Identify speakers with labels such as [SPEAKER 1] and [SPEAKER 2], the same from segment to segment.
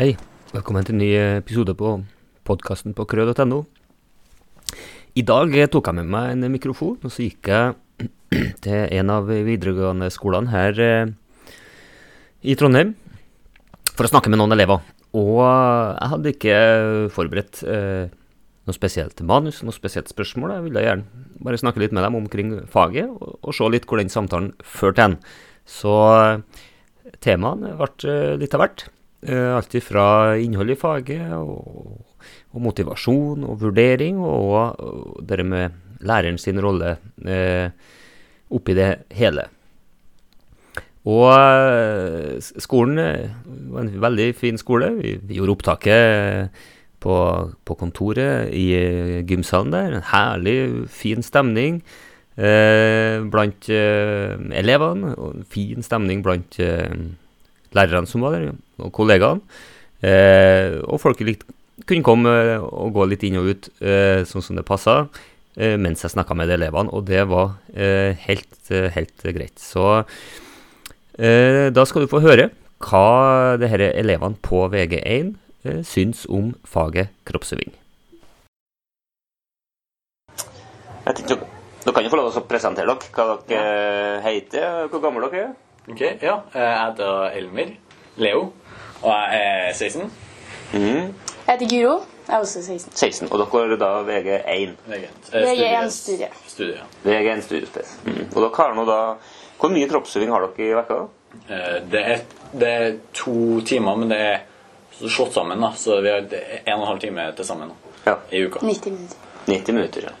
[SPEAKER 1] Hei, velkommen til en ny episode på podkasten på krø.no. I dag tok jeg med meg en mikrofon, og så gikk jeg til en av videregående skolene her eh, i Trondheim for å snakke med noen elever. Og jeg hadde ikke forberedt eh, noe spesielt manus, noe spesielt spørsmål. Jeg ville gjerne bare snakke litt med dem omkring faget, og, og se litt hvor den samtalen førte hen. Så temaene ble litt av hvert. Eh, alt fra innhold i faget og, og, motivasjon og vurdering, og, og det med læreren sin rolle eh, oppi det hele. Og eh, skolen eh, var en veldig fin skole. Vi, vi gjorde opptaket på, på, kontoret i gymsalen der. En herlig, fin stemning eh, blant eh, elevene. Og en fin stemning blant eh, lærerne som var der, og kollegaene. Eh, og folk kunne komme og gå litt inn og ut eh, sånn som det passa, eh, mens jeg snakka med elevene, og det var eh, helt, eh, helt, greit. Så eh, da skal du få høre hva det disse elevene på VG1 syns om faget kroppsøving. Jeg tenkte, Dere kan jo få lov til å presentere dere, hva dere heter, hvor gamle dere er.
[SPEAKER 2] Ok, ja. Jeg heter Elmer Leo, og jeg er 16.
[SPEAKER 3] Mm. Jeg heter Guro. Jeg er også 16.
[SPEAKER 1] 16, Og dere er da VG1?
[SPEAKER 3] VG1-studie.
[SPEAKER 2] Studie,
[SPEAKER 1] VG1 studiespes. Mm. Og dere har nå da Hvor mye kroppsøving har dere i uka?
[SPEAKER 2] Eh, det det er to timer, men det er slått sammen, da. Så vi har en og en halv time til sammen
[SPEAKER 1] ja.
[SPEAKER 2] i uka.
[SPEAKER 3] 90 minutter.
[SPEAKER 1] 90 minutter, ja.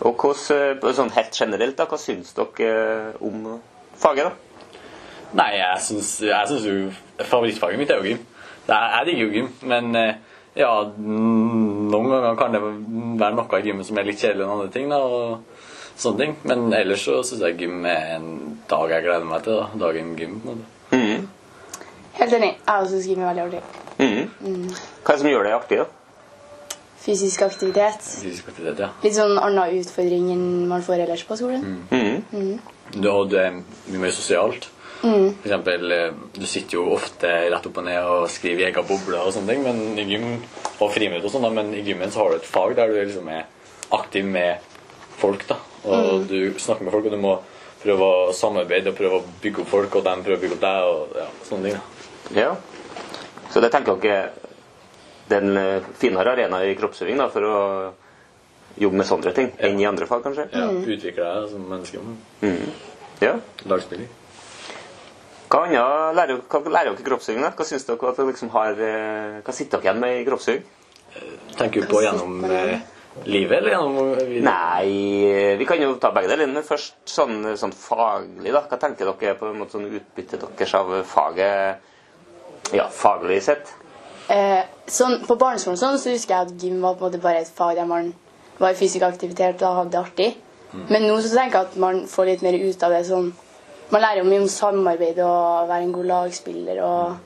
[SPEAKER 1] Og hvordan, eh, sånn helt generelt, da, hva syns dere om faget, da?
[SPEAKER 2] Nei, jeg syns, jeg syns jo Favorittfaget mitt er jo gym. Jeg, jeg digger jo gym, men eh, ja, noen ganger kan det være noe i gymmet som er litt kjedelig enn andre ting. da, og sånne ting. Men ellers så syns jeg gym er en dag jeg gleder meg til. da, Dagen gym. på en måte.
[SPEAKER 3] Mm. Helt enig. Jeg syns gym er veldig artig.
[SPEAKER 1] Mm. Mm. Hva er det som gjør det artig, da?
[SPEAKER 3] Fysisk aktivitet.
[SPEAKER 2] Fysisk aktivitet, ja.
[SPEAKER 3] Litt sånn annen utfordring enn man får ellers på skolen.
[SPEAKER 1] Mm. Mm.
[SPEAKER 2] Du, og det er mye mer sosialt. Mm. For eksempel, eh, du sitter jo ofte rett opp og ned og skriver i egen boble og sånne ting, men i gym, og friminutt og sånn, men i gymmen så har du et fag der du liksom er aktiv med folk. da, og mm. Du snakker med folk, og du må prøve å samarbeide og prøve å bygge opp folk, og de prøver å bygge opp deg, og ja, sånne ting. da.
[SPEAKER 1] Ja, Så det tenker dere den eh, finere arena i kroppsøving da, for å jobbe med sånne ting enn i andre fag, kanskje?
[SPEAKER 2] Ja, utvikle deg som menneske.
[SPEAKER 1] Mm. Ja.
[SPEAKER 2] Lagspiller.
[SPEAKER 1] Hva annet lærer, hva lærer dere i kroppsøving? Hva synes dere at liksom har, eh, hva sitter dere igjen med i kroppsøving?
[SPEAKER 2] Tenker du på gjennom eh, livet, eller gjennom
[SPEAKER 1] livet? Nei, vi kan jo ta begge deler. Men først sånn, sånn, faglig, da. Hva tenker dere på en måte sånn utbyttet deres av faget ja, faglig sett?
[SPEAKER 3] Eh, sånn, på barneskolen sånn, så husker jeg at gym var på en måte bare et fag der man var i fysisk aktivitet og hadde det artig. Mm. Men nå så tenker jeg at man får litt mer ut av det sånn man lærer jo mye om samarbeid og være en god lagspiller. og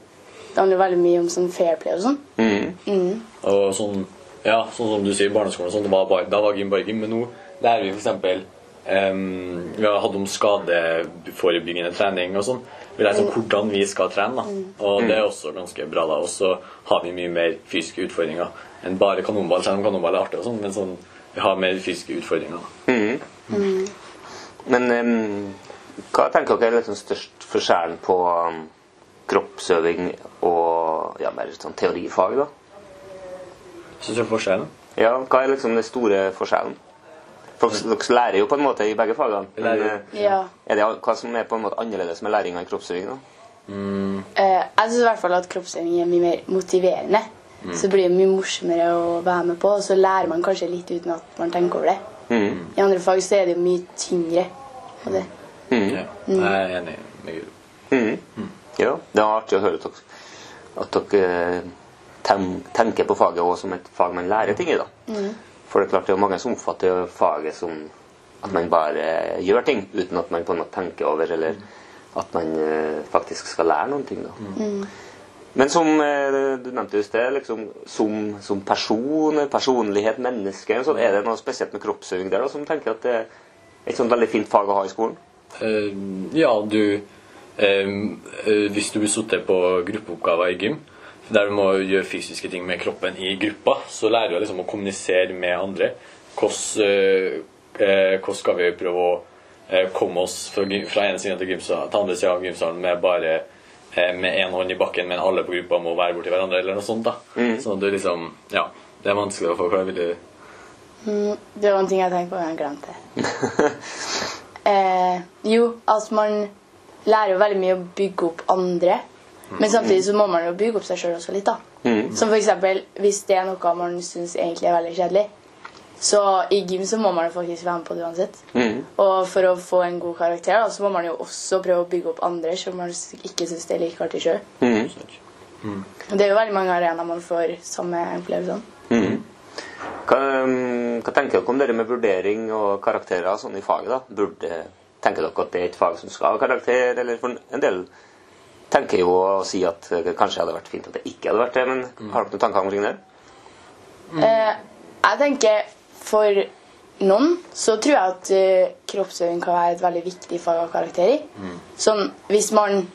[SPEAKER 3] Det handler veldig mye om sånn fair play og sånn.
[SPEAKER 1] Mm.
[SPEAKER 3] Mm.
[SPEAKER 2] Og sånn, ja, sånn som du sier, barneskolen sånn, var bare, da var gym bare gym. Men nå lærer vi f.eks. Um, vi har hatt om skadeforebyggende trening og sånn. Vi lærer sånn hvordan vi skal trene. da. Og det er også ganske bra. da. Og så har vi mye mer fysiske utfordringer enn bare kanonball. Selv om kanonball er artig, og sånn, men sånn, vi har mer fysiske utfordringer.
[SPEAKER 1] Mm.
[SPEAKER 3] Mm.
[SPEAKER 1] Men um, hva tenker dere er liksom størst forskjellen på um, kroppsøving og ja, mer sånn teorifag, da?
[SPEAKER 2] Du forskjellen?
[SPEAKER 1] Ja, hva er liksom den store forskjellen? For dere lærer jo på en måte i begge fagene. Men
[SPEAKER 3] eh, ja.
[SPEAKER 1] er det hva som er på en måte annerledes med læringa i kroppsøving? da?
[SPEAKER 2] Mm.
[SPEAKER 3] Uh, jeg syns i hvert fall at kroppsøving er mye mer motiverende. Mm. Så blir det mye morsommere å være med på, og så lærer man kanskje litt uten at man tenker over det.
[SPEAKER 1] Mm.
[SPEAKER 3] I andre fag så er det jo mye tyngre. Og det.
[SPEAKER 1] Mm.
[SPEAKER 2] Ja, jeg er enig med Gud.
[SPEAKER 1] Mm. Mm. Ja, det er artig å høre at dere, at dere tenker på faget også som et fag man lærer ting i. da. For det er klart det er mange som oppfatter faget som at man bare gjør ting uten at man på en måte tenker over, eller at man faktisk skal lære noen ting. da. Men som du nevnte i sted, liksom, som, som, person, personlighet, menneske, så er det noe spesielt med kroppsøving der da, som tenker at det er et sånt veldig fint fag å ha i skolen?
[SPEAKER 2] Uh, ja, du uh, uh, Hvis du blir sittet på gruppeoppgaver i gym, der du må gjøre fysiske ting med kroppen i gruppa, så lærer du liksom å kommunisere med andre. Hvordan, eh, eh, hvordan skal vi prøve å eh, komme oss fra, fra ene siden til, gymsal, til andre siden av gymsalen med bare eh, med én hånd i bakken, men alle på gruppa må være borti hverandre, eller noe sånt. da. Sånn at du liksom Ja. Det er vanskelig å forklare. Vil du
[SPEAKER 3] Det var en ting jeg tenkte på, men jeg glemte. eh, jo, altså man lærer jo veldig mye å bygge opp andre. Men samtidig så må man jo bygge opp seg sjøl også litt. da. Som for eksempel, hvis det er noe man syns egentlig er veldig kjedelig, så i gym så må man jo faktisk være med på det uansett. Og for å få en god karakter da, så må man jo også prøve å bygge opp andre selv om man ikke syns det er like artig sjøl. Det er jo veldig mange arenaer man får samme opplevelsene.
[SPEAKER 1] Hva, um, hva tenker dere om det med vurdering og karakterer sånn i faget? da? Burde, tenker dere at det er et fag som skal ha karakter? Eller for en del tenker jo å si at det kanskje hadde vært fint at det ikke hadde vært det. Men har dere noen tanker omkring det?
[SPEAKER 3] Eh, jeg tenker for noen så tror jeg at uh, kroppsøving kan være et veldig viktig fag av karakter i. Sånn, hvis man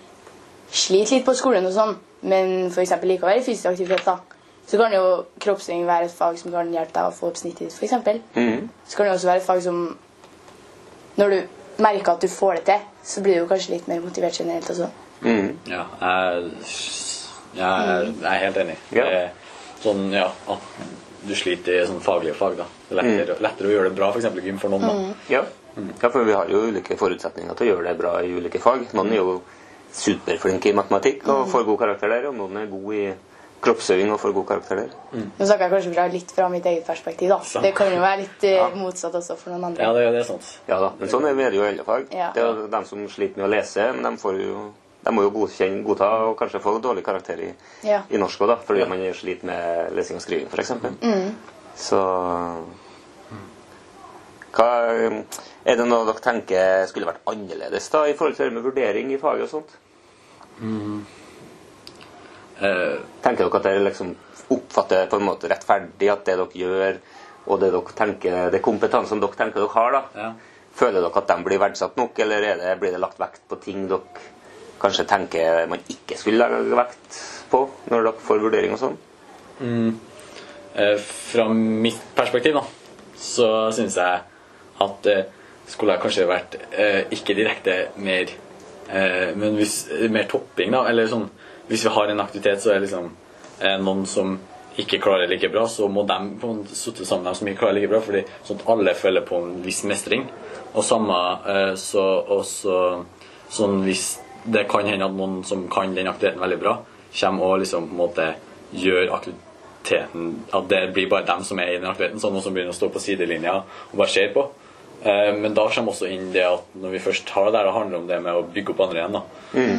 [SPEAKER 3] sliter litt på skolen og sånn, men f.eks. liker å være i fysisk aktivitet, da, så kan jo kroppsøving være et fag som kan hjelpe deg å få opp snittet ditt, f.eks.
[SPEAKER 1] Mm.
[SPEAKER 3] Så kan det også være et fag som Når du merker at du får det til, så blir du kanskje litt mer motivert generelt også.
[SPEAKER 1] Mm.
[SPEAKER 2] Ja, jeg, jeg, jeg er helt enig.
[SPEAKER 1] Ja.
[SPEAKER 2] Er Sånn, ja, at du sliter i sånn faglige fag. da. Det er lettere, lettere å gjøre det bra, f.eks. gym, for noen. da.
[SPEAKER 1] Ja. ja, for vi har jo ulike forutsetninger til å gjøre det bra i ulike fag. Noen er jo superflinke i matematikk og får god karakter der, og noen er gode i kroppsøving og får god karakter der.
[SPEAKER 3] Nå snakker jeg kanskje fra litt fra mitt eget perspektiv. da.
[SPEAKER 2] Sant.
[SPEAKER 3] Det kan jo være litt ja. motsatt også for noen andre.
[SPEAKER 2] Ja, det, det er sant.
[SPEAKER 1] Ja da, men sånn er det jo i alle fag.
[SPEAKER 3] Ja.
[SPEAKER 1] Det er dem som sliter med å lese, men de, får jo, de må jo godkjenne, godta og kanskje få dårlig karakter i,
[SPEAKER 3] Ja.
[SPEAKER 1] i norsk òg, fordi man sliter med lesing og skriving, f.eks.
[SPEAKER 3] Mm.
[SPEAKER 1] Så hva, Er det noe dere tenker skulle vært annerledes da, i forhold til det med vurdering i faget og sånt?
[SPEAKER 2] Eh,
[SPEAKER 1] Tenker dere at dere liksom oppfatter på en måte rettferdig at det dere gjør, og det dere tenker, det kompetansen dere tenker dere har, da,
[SPEAKER 2] ja.
[SPEAKER 1] føler dere at de blir verdsatt nok, eller er det, blir det lagt vekt på ting dere kanskje tenker man ikke skulle legge vekt på når dere får vurdering og sånn?
[SPEAKER 2] Eh, fra mitt perspektiv, da, så syns jeg at det skulle jeg kanskje vært eh, ikke direkte mer eh, Men hvis, mer topping, da. Eller sånn Hvis vi har en aktivitet, så er det liksom eh, noen som ikke klarer like bra, så må de sitte sammen med dem som ikke klarer like bra, fordi sånn at alle føler på en viss mestring. Og samme eh, så også sånn hvis det kan hende at noen som kan den aktiviteten veldig bra, kommer og liksom på en måte gjør aktiviteten At det blir bare dem som er i den aktiviteten, sånn noen som begynner å stå på sidelinja og bare ser på. Eh, Men da kommer også inn det at når vi først har det der, det handler om det med å bygge opp andre igjen. da.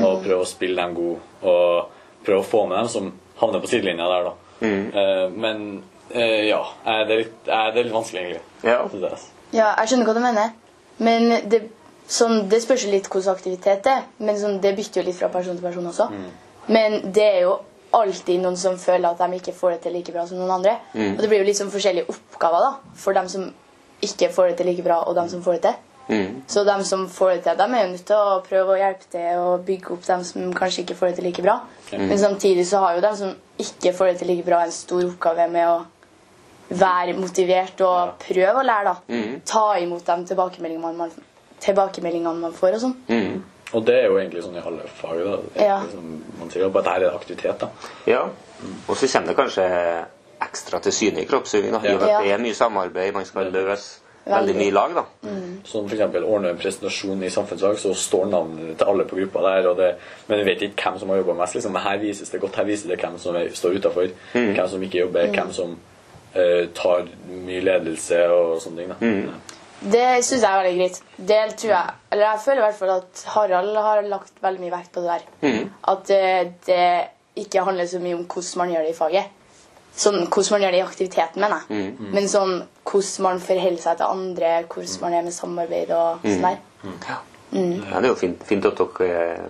[SPEAKER 2] Og prøve å spille dem gode, og prøve å få med dem som havner på sidelinja der. da. Mm. Men eh, ja, eh, det er litt, eh, det er litt vanskelig, egentlig.
[SPEAKER 1] Ja.
[SPEAKER 3] Ja, jeg skjønner hva du mener. Men det, sånn, det spørs litt hvordan aktivitet det er. Men sånn, det bytter jo litt fra person til person også. Men det er jo alltid noen som føler at de ikke får det til like bra som noen andre. Og det blir jo litt sånn forskjellige oppgaver da, for dem som ikke får det til like bra, og dem som får det til.
[SPEAKER 1] Mm.
[SPEAKER 3] Så de som får det til, de er jo nødt til å prøve å hjelpe til og bygge opp dem som kanskje ikke får det til like bra. Men samtidig så har jo de som ikke får det til like bra, en stor oppgave med å være motivert og prøve å lære. da. Ta imot de tilbakemeldingene man, tilbakemeldingene man får og sånn.
[SPEAKER 1] Mm.
[SPEAKER 2] Og det er jo egentlig sånn i alle fag. da.
[SPEAKER 3] Ja.
[SPEAKER 2] liksom, man sier jo bare at her er aktivitet. da.
[SPEAKER 1] Ja. Og så kommer det kanskje ekstra til syne i kroppsøving. da, i
[SPEAKER 3] Ja.
[SPEAKER 1] Det er mye samarbeid, man skal løse veldig mye lag. da.
[SPEAKER 2] Sånn for eksempel ordne en presentasjon i samfunnsfag, så står navnet til alle på gruppa der. Og det, men vi vet ikke hvem som har jobba mest. liksom. Her vises det godt. Her vises det hvem som er, står utafor, hvem som ikke jobber, hvem som uh, tar mye ledelse og sånne ting. da.
[SPEAKER 3] Det syns jeg er veldig greit. Det tror jeg Eller jeg føler i hvert fall at Harald har lagt veldig mye vekt på det der. At det, det ikke handler så mye om hvordan man gjør det i faget. Sånn hvordan man gjør det i aktiviteten, mener jeg. Men sånn hvordan man forholder seg til andre, hvordan man er med samarbeid og sånn der.
[SPEAKER 1] Ja, det er jo fint, fint at dere eh,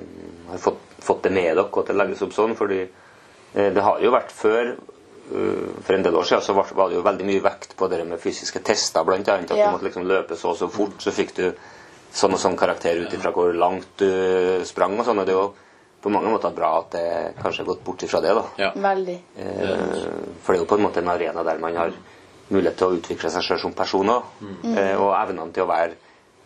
[SPEAKER 1] har fått, fått det med dere, og at det legges opp sånn. fordi eh, det har jo vært før eh, For en del år siden så var var det jo veldig mye vekt på det med fysiske tester, blant annet. At
[SPEAKER 3] Ja.
[SPEAKER 1] du måtte liksom løpe så og så fort, så fikk du sånn og sånn karakter ut ifra hvor langt du sprang og sånn. Og det er jo på mange måter bra at det kanskje har gått bort ifra det. da.
[SPEAKER 2] Ja.
[SPEAKER 3] Veldig.
[SPEAKER 1] Eh, for det er jo på en måte en arena der man har mulighet til å utvikle seg selv som person også, eh, og evnene til å være,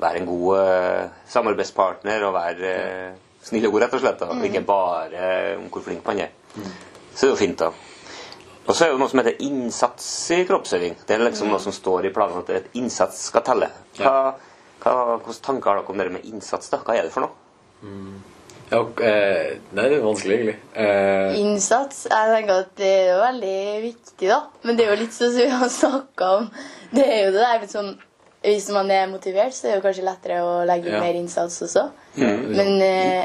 [SPEAKER 1] være en god eh, samarbeidspartner og være eh, snill og god, rett og slett. Da. Mm. ikke bare om hvor flink man er. Så det er jo fint, da. Og så er det noe som heter innsats i kroppsøving. Det er liksom noe som står i planen at et innsats skal telle. Hva, hva, hvilke tanker har dere om det med innsats? da? Hva er det for noe?
[SPEAKER 2] Ja, eh, det er vanskelig, egentlig. Eh,
[SPEAKER 3] Innsats. Jeg tenker at det er veldig viktig, da. Men det er jo litt sånn som vi har snakka om. Det er jo det der liksom, Hvis man er motivert, så er det jo kanskje lettere å legge
[SPEAKER 2] Ja.
[SPEAKER 3] mer innsats også. Men eh,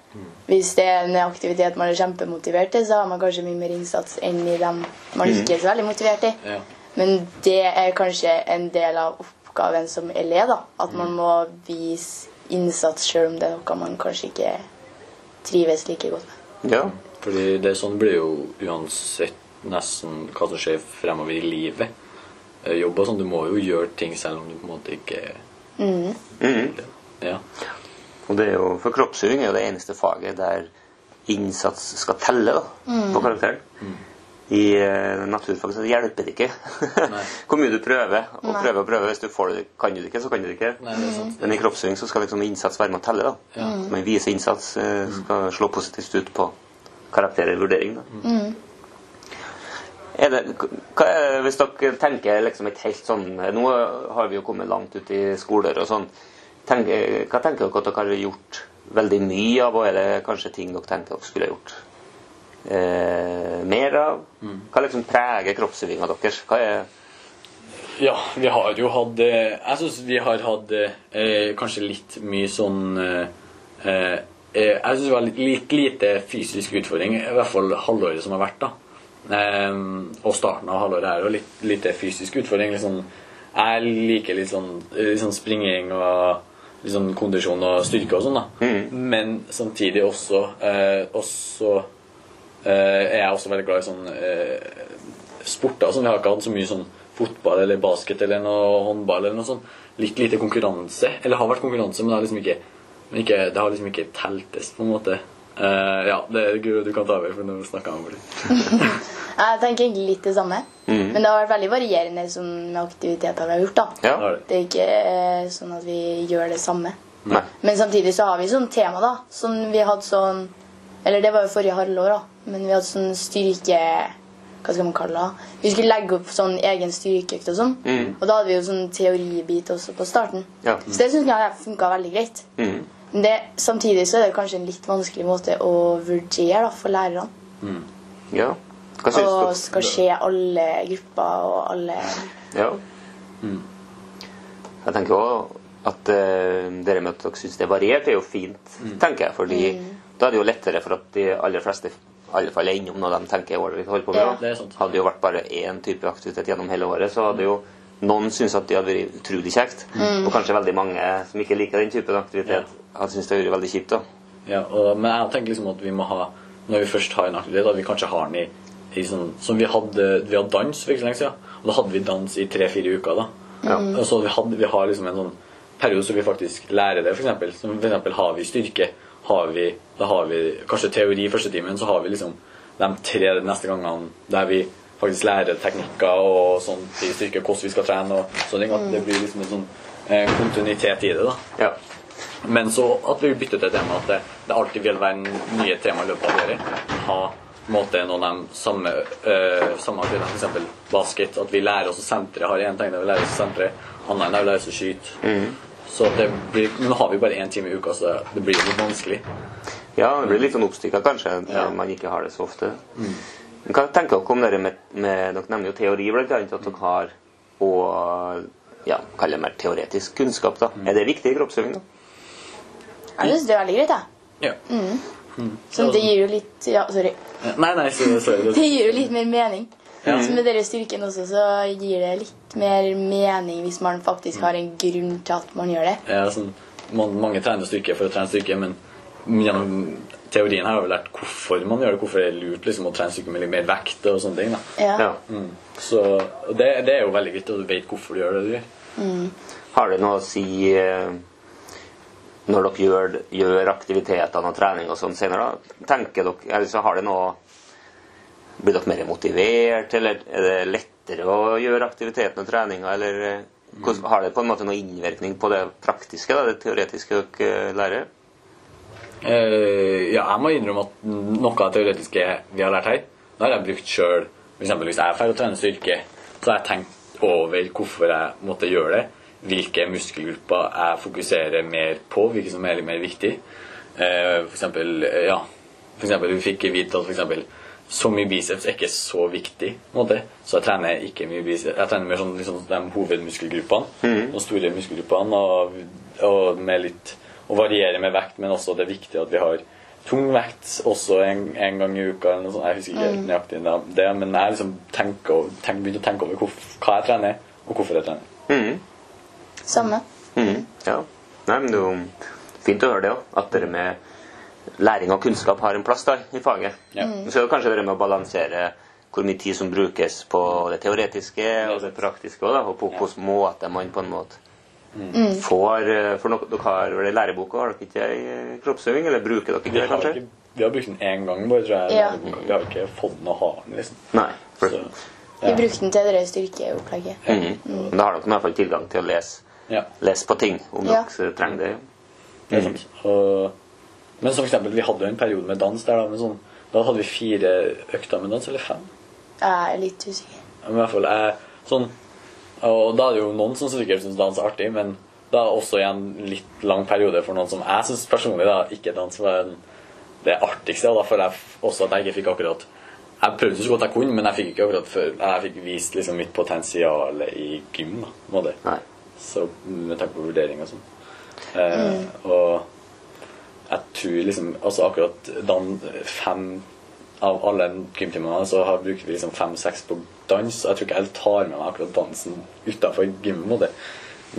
[SPEAKER 3] hvis det er en aktivitet man er kjempemotivert til, så har man kanskje mye mer innsats enn i dem man ikke er så veldig motivert i.
[SPEAKER 2] ja.
[SPEAKER 3] Men det er kanskje en del av oppgaven som elev. da. At man må vise innsats selv om det er noe man kanskje ikke trives like godt med.
[SPEAKER 1] Ja.
[SPEAKER 2] Fordi det er sånn blir jo uansett nesten hva som skjer fremover i livet. Eh, Jobb og sånn, du må jo gjøre ting selv om du på en måte ikke
[SPEAKER 1] mm.
[SPEAKER 2] Ja.
[SPEAKER 1] Og det er jo, For kroppsøving er jo det eneste faget der innsats skal telle da, på karakteren. I eh, naturfag så hjelper det ikke hvor mye du prøver. Og
[SPEAKER 3] Nei.
[SPEAKER 1] prøver og prøver. Hvis du får det, kan du det ikke, så kan du det ikke.
[SPEAKER 2] Nei, det er sant.
[SPEAKER 1] Men i kroppsøving så skal liksom innsats være med å telle. da.
[SPEAKER 2] Ja.
[SPEAKER 1] Man viser innsats, eh, skal slå positivt ut på karakterer og vurdering. da. Er det, hva er, hvis dere tenker liksom et helt sånn Nå har vi jo kommet langt ut i skoler og sånn. Tenk, hva tenker dere at dere har gjort veldig mye av, og er det kanskje ting dere tenker dere skulle ha gjort eh, mer av? Hva liksom preger kroppsøvinga deres? Hva er
[SPEAKER 2] Ja, vi har jo hatt eh, Jeg syns vi har hatt eh, kanskje litt mye sånn eh, eh, Jeg syns det var litt, litt lite fysisk utfordring, i hvert fall halvåret som har vært. da. Eh, og starten av halvåret her og litt lite fysisk utfordring. Sånn, jeg liker litt sånn, litt sånn springing og litt sånn kondisjon og styrke og sånn. da. Men samtidig også, eh, også eh, er jeg også veldig glad i sånn eh, sporter. Sånn. Vi har ikke hatt så mye sånn fotball eller basket eller noe håndball eller noe sånt. Litt lite konkurranse. Eller har vært konkurranse, men det liksom ikke, men ikke, det har liksom ikke teltes, på en måte. Uh, ja, det er Guro, du kan ta over, for nå snakker jeg om det.
[SPEAKER 3] Jeg tenker egentlig litt det samme. Men det har vært veldig varierende sånn, med aktiviteter vi har gjort. da.
[SPEAKER 1] Ja.
[SPEAKER 2] Det
[SPEAKER 3] er ikke uh, sånn at vi gjør det samme.
[SPEAKER 1] Nei.
[SPEAKER 3] Men samtidig så har vi sånn tema, da. Som vi hadde sånn Eller det var jo forrige halvår, da. Men vi hadde sånn styrke Hva skal man kalle det? Vi skulle legge opp sånn egen styrkeøkt og sånn. Og da hadde vi jo sånn teoribit også på starten.
[SPEAKER 1] Ja.
[SPEAKER 3] Så det syns jeg funka veldig greit.
[SPEAKER 1] Mm.
[SPEAKER 3] Men det, samtidig så er det kanskje en litt vanskelig måte å vurdere da, for lærerne.
[SPEAKER 1] ja. Hva syns
[SPEAKER 3] Og skal skje alle grupper og alle
[SPEAKER 1] Ja. Jeg tenker også at uh, det med at dere syns det er variert, er jo fint, tenker jeg. fordi da er det jo lettere for at de aller fleste i alle fall er innom når de tenker året vi holder på med.
[SPEAKER 3] Ja.
[SPEAKER 1] Hadde det jo vært bare én type aktivitet gjennom hele året, så hadde jo noen syntes at det hadde vært utrolig kjekt. Og kanskje veldig mange som ikke liker den typen aktivitet, hadde syntes det hadde vært veldig kjipt. da.
[SPEAKER 2] Ja, og, men jeg tenker liksom at vi må ha Når vi først har en aktivitet, at vi kanskje har den i, i sånn Som vi hadde Vi hadde dans for ikke så lenge siden. Og da hadde vi dans i tre-fire uker. da Og så vi, hadde, vi har liksom en sånn periode så vi faktisk lærer det, eksempel. Som eksempel har vi styrke. Har vi, da har vi kanskje teori første timen, så har vi liksom de tre neste gangene der vi faktisk lærer teknikker og sånn til styrke, hvordan vi skal trene og sånne ting. At det blir liksom en sånn eh, kontinuitet i det. da
[SPEAKER 1] Ja.
[SPEAKER 2] men så at vi bytter til tema, at det, det alltid vil være nye tema i løpet av året. Ha en måte noen av de samme, øh, samme f.eks. basket. At vi lærer oss å sentre. Har én ting der vi lærer oss å sentre, annet enn der vi lærer oss å skyte. Så det blir, men nå har vi bare én time i uka, så det blir litt vanskelig.
[SPEAKER 1] Ja, det blir litt sånn oppstykka kanskje,
[SPEAKER 2] Ja.
[SPEAKER 1] man ikke har det så ofte. Men Hva tenker dere om dere med, med Dere nevner jo teori, blant annet, at dere har og ja, kall det mer teoretisk kunnskap. da. Er det viktig i kroppsøving? da?
[SPEAKER 3] Jeg syns det er veldig greit, jeg.
[SPEAKER 2] Ja.
[SPEAKER 3] Sånn, det gir jo litt Ja, sorry.
[SPEAKER 2] Nei, nei, så, sorry.
[SPEAKER 3] Det gir jo litt mer mening.
[SPEAKER 2] Ja.
[SPEAKER 3] Så med dere styrken også, så gir det litt mer mening hvis man faktisk har en grunn til at man gjør det.
[SPEAKER 2] Ja, sånn, man, mange trener styrke for å trene styrke, men gjennom teorien her har vi lært hvorfor man gjør det, hvorfor det er lurt liksom, å trene styrke med litt mer vekt og sånne ting. Da.
[SPEAKER 3] Ja.
[SPEAKER 1] Ja.
[SPEAKER 2] Mm. Så det, det er jo veldig greit, og du vet hvorfor du gjør det du gjør.
[SPEAKER 1] Har det noe å si eh, når dere gjør, gjør aktivitetene og trening og sånn senere, da, tenker dere, eller så har det noe Blir dere mer motivert, eller er det lettere å gjøre aktiviteten og treninga, eller eh, hvordan, har det på en måte noen innvirkning på det praktiske, da, det teoretiske dere lærer?
[SPEAKER 2] Eh, ja, jeg må innrømme at noe av det teoretiske vi har lært her, det har jeg brukt sjøl. Hvis jeg ferdig å trene styrke, så har jeg tenkt over hvorfor jeg måtte gjøre det. Hvilke muskelgrupper jeg fokuserer mer på, hvilke som er litt mer viktig. Eh, for eksempel, eh, ja, for eksempel, vi fikk vite at for eksempel, så mye biceps er ikke så viktig. måte. Så jeg trener ikke mye biceps. Jeg trener mer sånn liksom, de hovedmuskelgruppene. De store muskelgruppene. Og, og med litt og, varierer med vekt, men også det er viktig at vi har tung vekt også en, en gang i uka. Eller noe sånt. Jeg husker ikke helt nøyaktig det, men jeg liksom tenker, begynte å tenke over hvor, hva jeg trener, og hvorfor jeg trener.
[SPEAKER 1] Mm.
[SPEAKER 3] Samme.
[SPEAKER 1] Mm. Ja. Nei, men det er jo fint å høre det òg. At dere med læring og kunnskap har en plass da, i faget.
[SPEAKER 2] Ja.
[SPEAKER 1] Så er det kanskje være med å balansere hvor mye tid som brukes på det teoretiske og det praktiske, også, da, og på hvilken måte man på en måte får eh, For dere, dere har vel ei lærebok, har dere ikke ei kroppsøving? Eller bruker dere ikke det, kanskje?
[SPEAKER 2] ikke, vi har brukt den én gang, bare, tror jeg.
[SPEAKER 3] Ja.
[SPEAKER 2] Vi har ikke fått den å ha den, liksom.
[SPEAKER 1] Nei. For,
[SPEAKER 2] Så,
[SPEAKER 3] Vi brukte den til det styrkeopplegget.
[SPEAKER 1] Mm. Men da har dere i hvert fall tilgang til å lese,
[SPEAKER 2] ja.
[SPEAKER 1] lese på ting, om
[SPEAKER 3] Ja.
[SPEAKER 1] dere trenger det.
[SPEAKER 2] Det er sant. Og, men som eksempel, vi hadde jo en periode med dans der, da. Men sånn, da hadde vi fire økter med dans, eller fem.
[SPEAKER 3] Jeg er litt usikker.
[SPEAKER 2] Men i hvert fall jeg, sånn, Og da er det jo noen som sikkert syns dans er artig, men da også i en litt lang periode for noen som jeg syns personlig da, ikke dans var den- det artigste. Og da føler jeg også at jeg ikke fikk akkurat Jeg prøvde så godt jeg kunne, men jeg fikk ikke akkurat før jeg fikk vist liksom mitt potensial i gym. da, på en måte. Så med tanke på vurdering og sånn. Eh, og jeg tror liksom altså akkurat dan, fem av alle gymtimene så har, bruker vi liksom fem-seks på dans. Jeg tror ikke jeg tar med meg akkurat dansen utafor gymmet. på.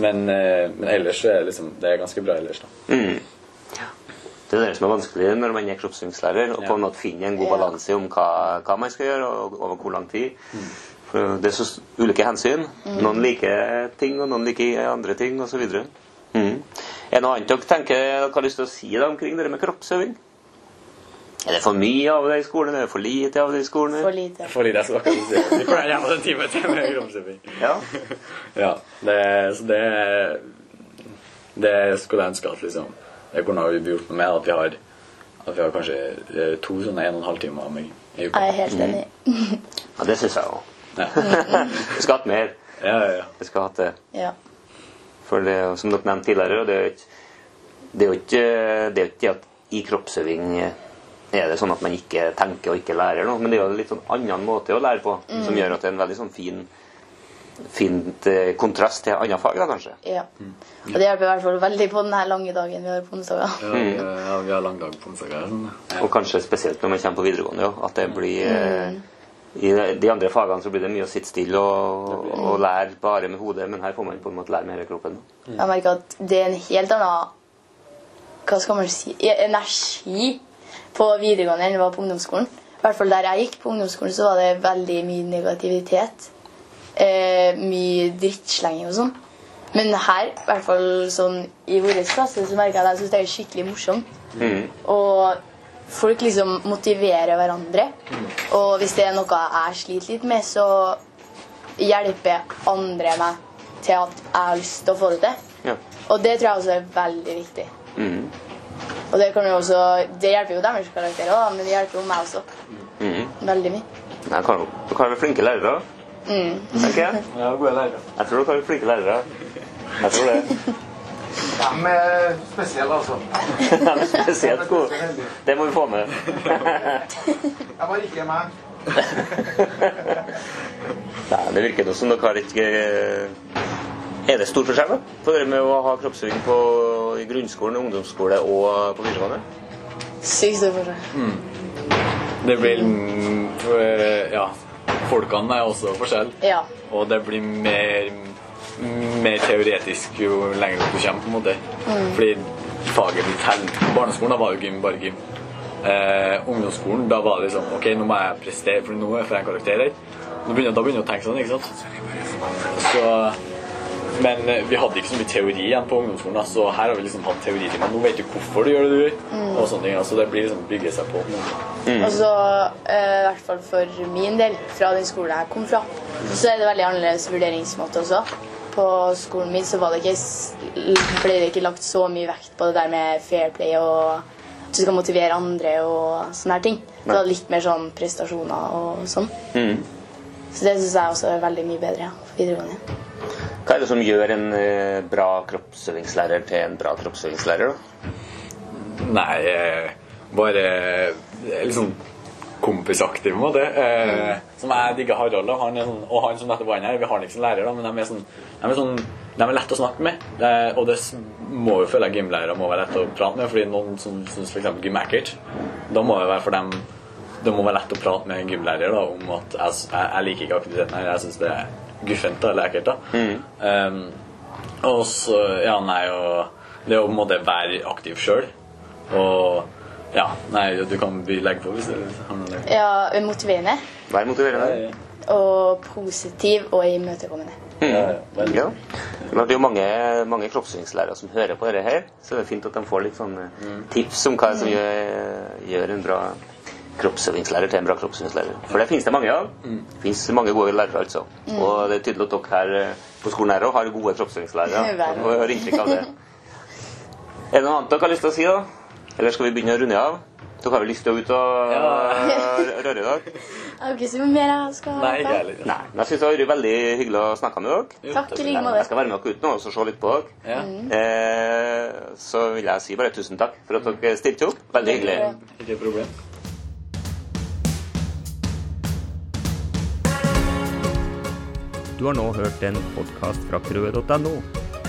[SPEAKER 2] Men, eh, men ellers så er det liksom Det er ganske bra ellers, da.
[SPEAKER 1] Mm. Det er det som er vanskelig når man er kroppsøvingslærer, å på
[SPEAKER 2] Ja.
[SPEAKER 1] en måte finne en god balanse om hva, hva man skal gjøre, og over hvor lang tid. For det er så ulike hensyn. Noen liker ting, og noen liker andre ting, osv. Mm. Er det noe annet dere tenker dere har lyst til å si da, omkring det med kroppsøving? Er det for mye av det i skolen? Er det for lite av det i skolen?
[SPEAKER 3] For lite.
[SPEAKER 2] Fordi jeg skal akkurat si Vi pleier å ha en time til med kroppsøving.
[SPEAKER 1] Ja.
[SPEAKER 2] Ja, det, så det Det skulle jeg ønske at liksom Det kunne vi gjort noe med. At vi har At vi har kanskje eh, to sånne en og en halv timer meg i uka.
[SPEAKER 3] Jeg er helt enig.
[SPEAKER 1] ja, det syns jeg òg.
[SPEAKER 2] Ja.
[SPEAKER 1] Vi skal ha hatt mer.
[SPEAKER 2] Ja, ja, ja.
[SPEAKER 1] Vi skal ha hatt det.
[SPEAKER 3] Ja.
[SPEAKER 1] For det, som dere nevnte tidligere, det er jo ikke det er jo ikke det er ikke at i kroppsøving er det sånn at man ikke tenker og ikke lærer noe, men det er jo en litt sånn annen måte å lære på, som gjør at det er en veldig sånn fin fint eh, kontrast til andre fag, da, kanskje.
[SPEAKER 3] ja. Og det hjelper i hvert fall veldig på denne lange dagen vi har på onsdager.
[SPEAKER 2] Ja, vi, ja, vi har lang dag på onsdager. Sånn.
[SPEAKER 1] Og kanskje spesielt når man kommer på videregående, jo, at det blir eh, I de andre fagene så blir det mye å sitte stille og, og lære bare med hodet, men her får man på en måte lære med hele kroppen.
[SPEAKER 3] Jeg merker at det er en helt annen hva skal man si, energi på videregående enn det var på ungdomsskolen. I hvert fall der jeg gikk på ungdomsskolen, så var det veldig mye negativitet. Eh, mye drittslenging og sånn. Men her, i hvert fall sånn i vår klasse, så merker jeg at jeg synes det er skikkelig morsomt. Og folk liksom motiverer hverandre. Og hvis det er noe jeg sliter litt med, så hjelper andre meg til at jeg har lyst til å få det til.
[SPEAKER 1] Ja.
[SPEAKER 3] Og det tror jeg også er veldig viktig.
[SPEAKER 1] Mm.
[SPEAKER 3] Og det, kan jo også, det hjelper jo deres karakterer, òg, men det hjelper jo meg også.
[SPEAKER 1] Mm.
[SPEAKER 3] Veldig mye.
[SPEAKER 1] Nei, kan, dere har vel flinke lærere,
[SPEAKER 3] Mm.
[SPEAKER 1] tenker jeg.
[SPEAKER 2] Ja, gode lærere.
[SPEAKER 1] Jeg tror dere har flinke lærere. Jeg tror det.
[SPEAKER 4] De er spesielle, altså.
[SPEAKER 1] De er spesielt gode. Det må vi få med.
[SPEAKER 4] Jeg var ikke meg.
[SPEAKER 1] Nei, det virker noe som dere har ikke Er det stor forskjell da? på det med å ha kroppsøving på, i grunnskolen, ungdomsskole og på videregående?
[SPEAKER 3] Sykt stor forskjell.
[SPEAKER 2] Det blir mm, for, Ja, folkene er også forskjell.
[SPEAKER 3] Ja.
[SPEAKER 2] Og det blir mer, mer teoretisk jo lenger opp du kommer. på en måte. Fordi faget blir telt. På barneskolen da var jo gym bare gym. Eh, ungdomsskolen da var det liksom Ok, nå må jeg prestere, for nå får jeg en karakter her. Nå begynner, da begynner jeg å tenke sånn, ikke sant? Så men eh, vi hadde ikke så mye teori igjen på ungdomsskolen, da, så her har vi liksom hatt teoritimer. Nå vet du hvorfor du gjør det du gjør, og sånne ting. Altså, det blir liksom bygger seg på. Mm.
[SPEAKER 3] Og så, eh, i hvert fall for min del, fra den skolen jeg kom fra, så er det veldig annerledes vurderingsmåte også. På skolen min så var det ikke, ble det ikke lagt så mye vekt på det der med fair play og at du skal motivere andre og sånne her ting. Det var litt mer sånn prestasjoner og sånn. Så det syns jeg også er veldig mye bedre ja, videregående.
[SPEAKER 1] Hva er det som gjør en eh, bra kroppsøvingslærer til en bra kroppsøvingslærer? da?
[SPEAKER 2] Nei, eh, bare liksom sånn kompisaktig, måte. Eh, som jeg digger Harald, og han er sånn, og han som nettopp var her. Vi har han ikke som lærer, da, men de er, sånn, de er, sånn, de er lett å snakke med. Det, og det må jo føle gymlærere må være lett å prate med, fordi noen som syns f.eks. gym er ekkelt, da må det være for dem det må være lett å prate med en gymlærer da, om at jeg, jeg, jeg liker ikke aktiviteten her, jeg syns det er guffent eller ekkelt. da. Um, og så, ja, nei, og det å på en måte være aktiv sjøl. Og ja, nei, du kan legge på hvis du har noe der.
[SPEAKER 3] Ja, motiverende
[SPEAKER 1] Vær motiverende.
[SPEAKER 3] og positiv og imøtekommende.
[SPEAKER 2] Ja, vel.
[SPEAKER 1] Ja. Men det er jo mange, mange kroppsøvingslærere som hører på dette her, så det er fint at de får litt sånne tips om hva som gjør, gjør en bra kroppsøvingslærer til en bra kroppsøvingslærer. For det finnes det mange av. Det finnes mange gode lærere, altså. Og det er tydelig at dere her eh, på skolen her har gode kroppsøvingslærere. Og jeg har inntrykk av det. Er det noe annet dere har lyst til å si, da? Eller skal vi begynne å runde av? Dere har vel lyst til å ut og røre i dag.
[SPEAKER 3] Jeg vet ikke så mye mer jeg skal
[SPEAKER 2] Nei, ikke heller.
[SPEAKER 1] Nei. Men jeg syns det har vært veldig hyggelig å snakke med dere.
[SPEAKER 3] Takk i like
[SPEAKER 1] Jeg skal være med dere ut nå og se litt på dere.
[SPEAKER 2] Ja.
[SPEAKER 1] Eh, så vil jeg si bare tusen takk for at dere stilte opp. Veldig hyggelig.
[SPEAKER 2] Ikke problem.
[SPEAKER 5] Du har nå hørt en podkast fra prøve.no.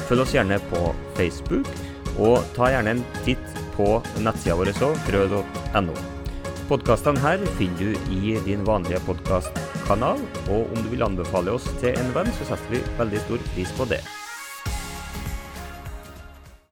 [SPEAKER 5] Følg oss gjerne på Facebook, og ta gjerne en titt på nettsida vår òg, rød.no. Podkastene her finner du i din vanlige podkastkanal, og om du vil anbefale oss til en venn, så setter vi veldig stor pris på det.